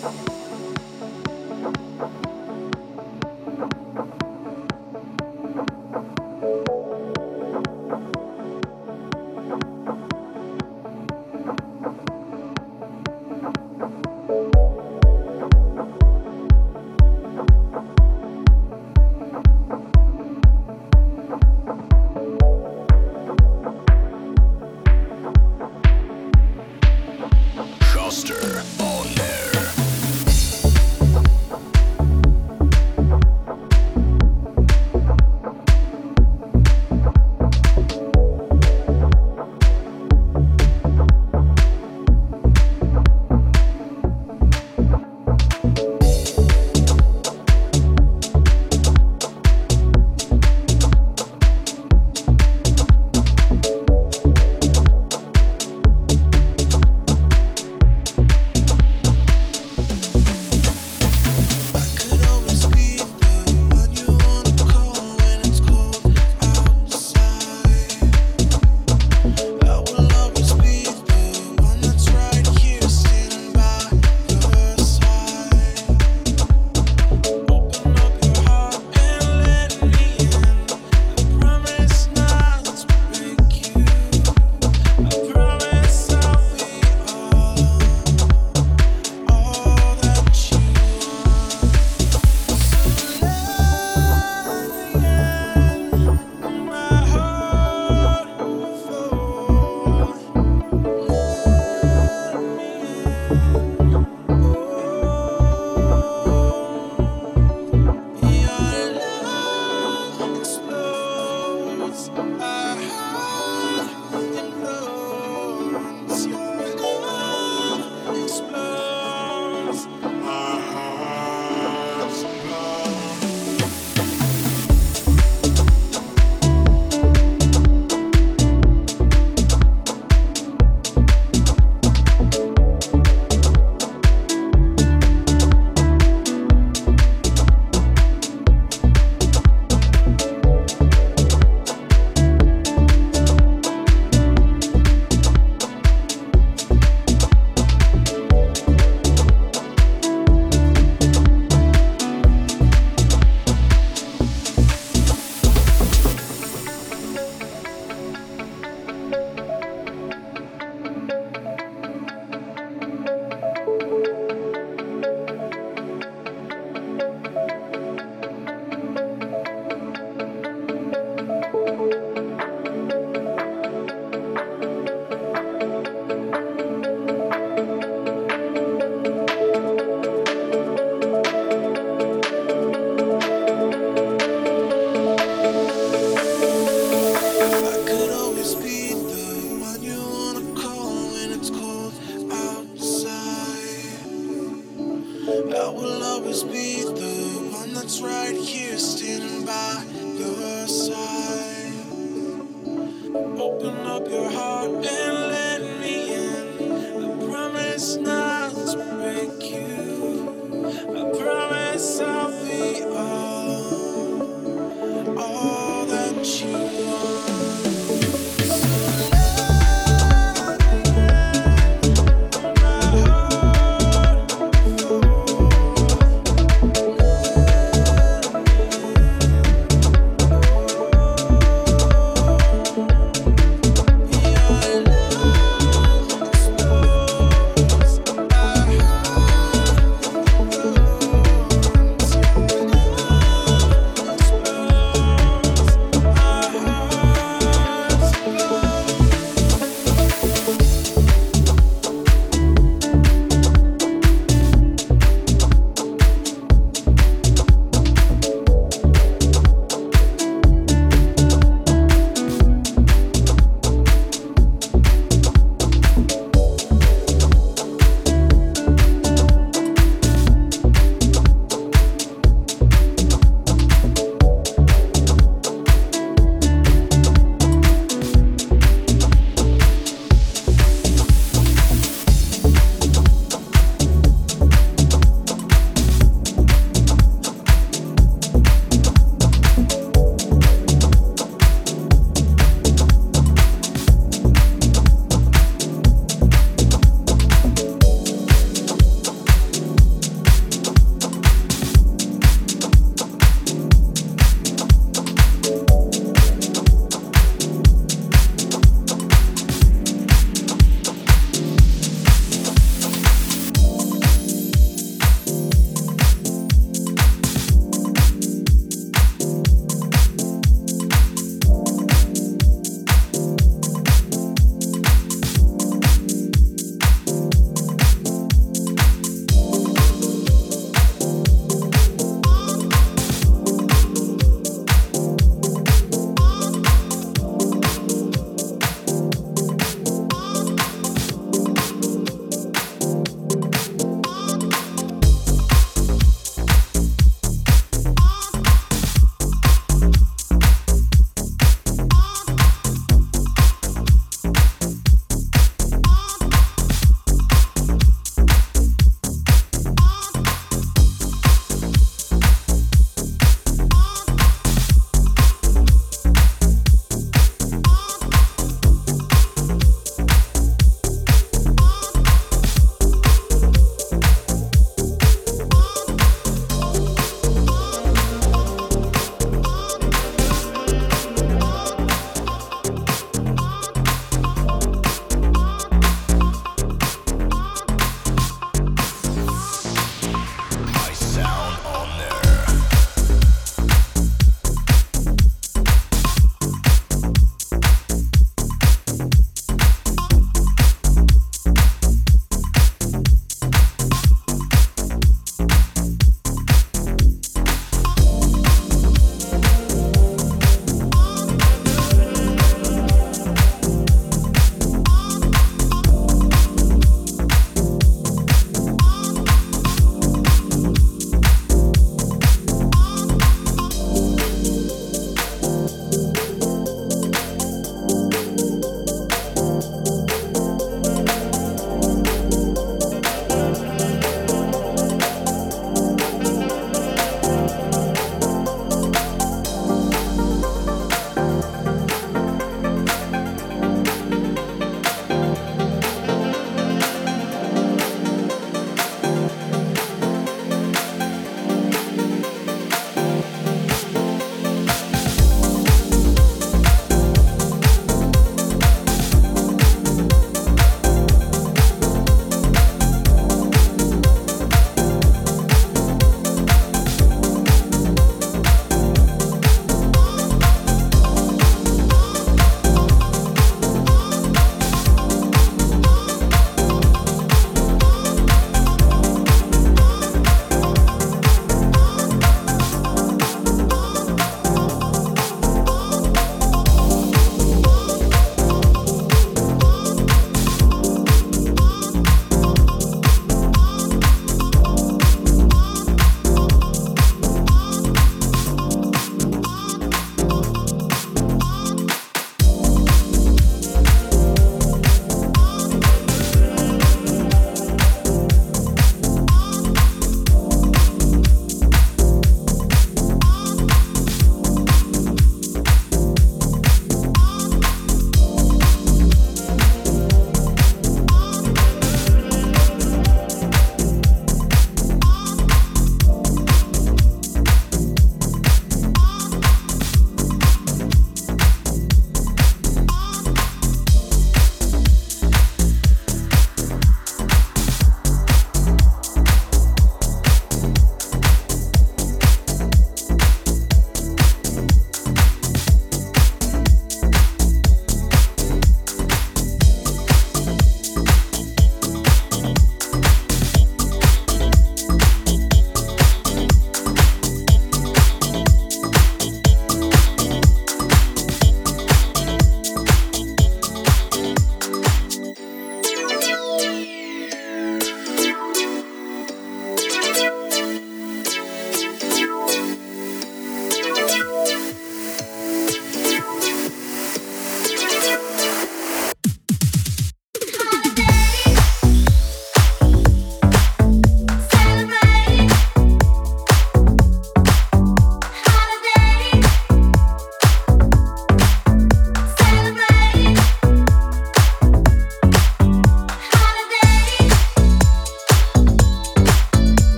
Bye.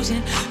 Losing,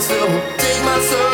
soul, take my soul.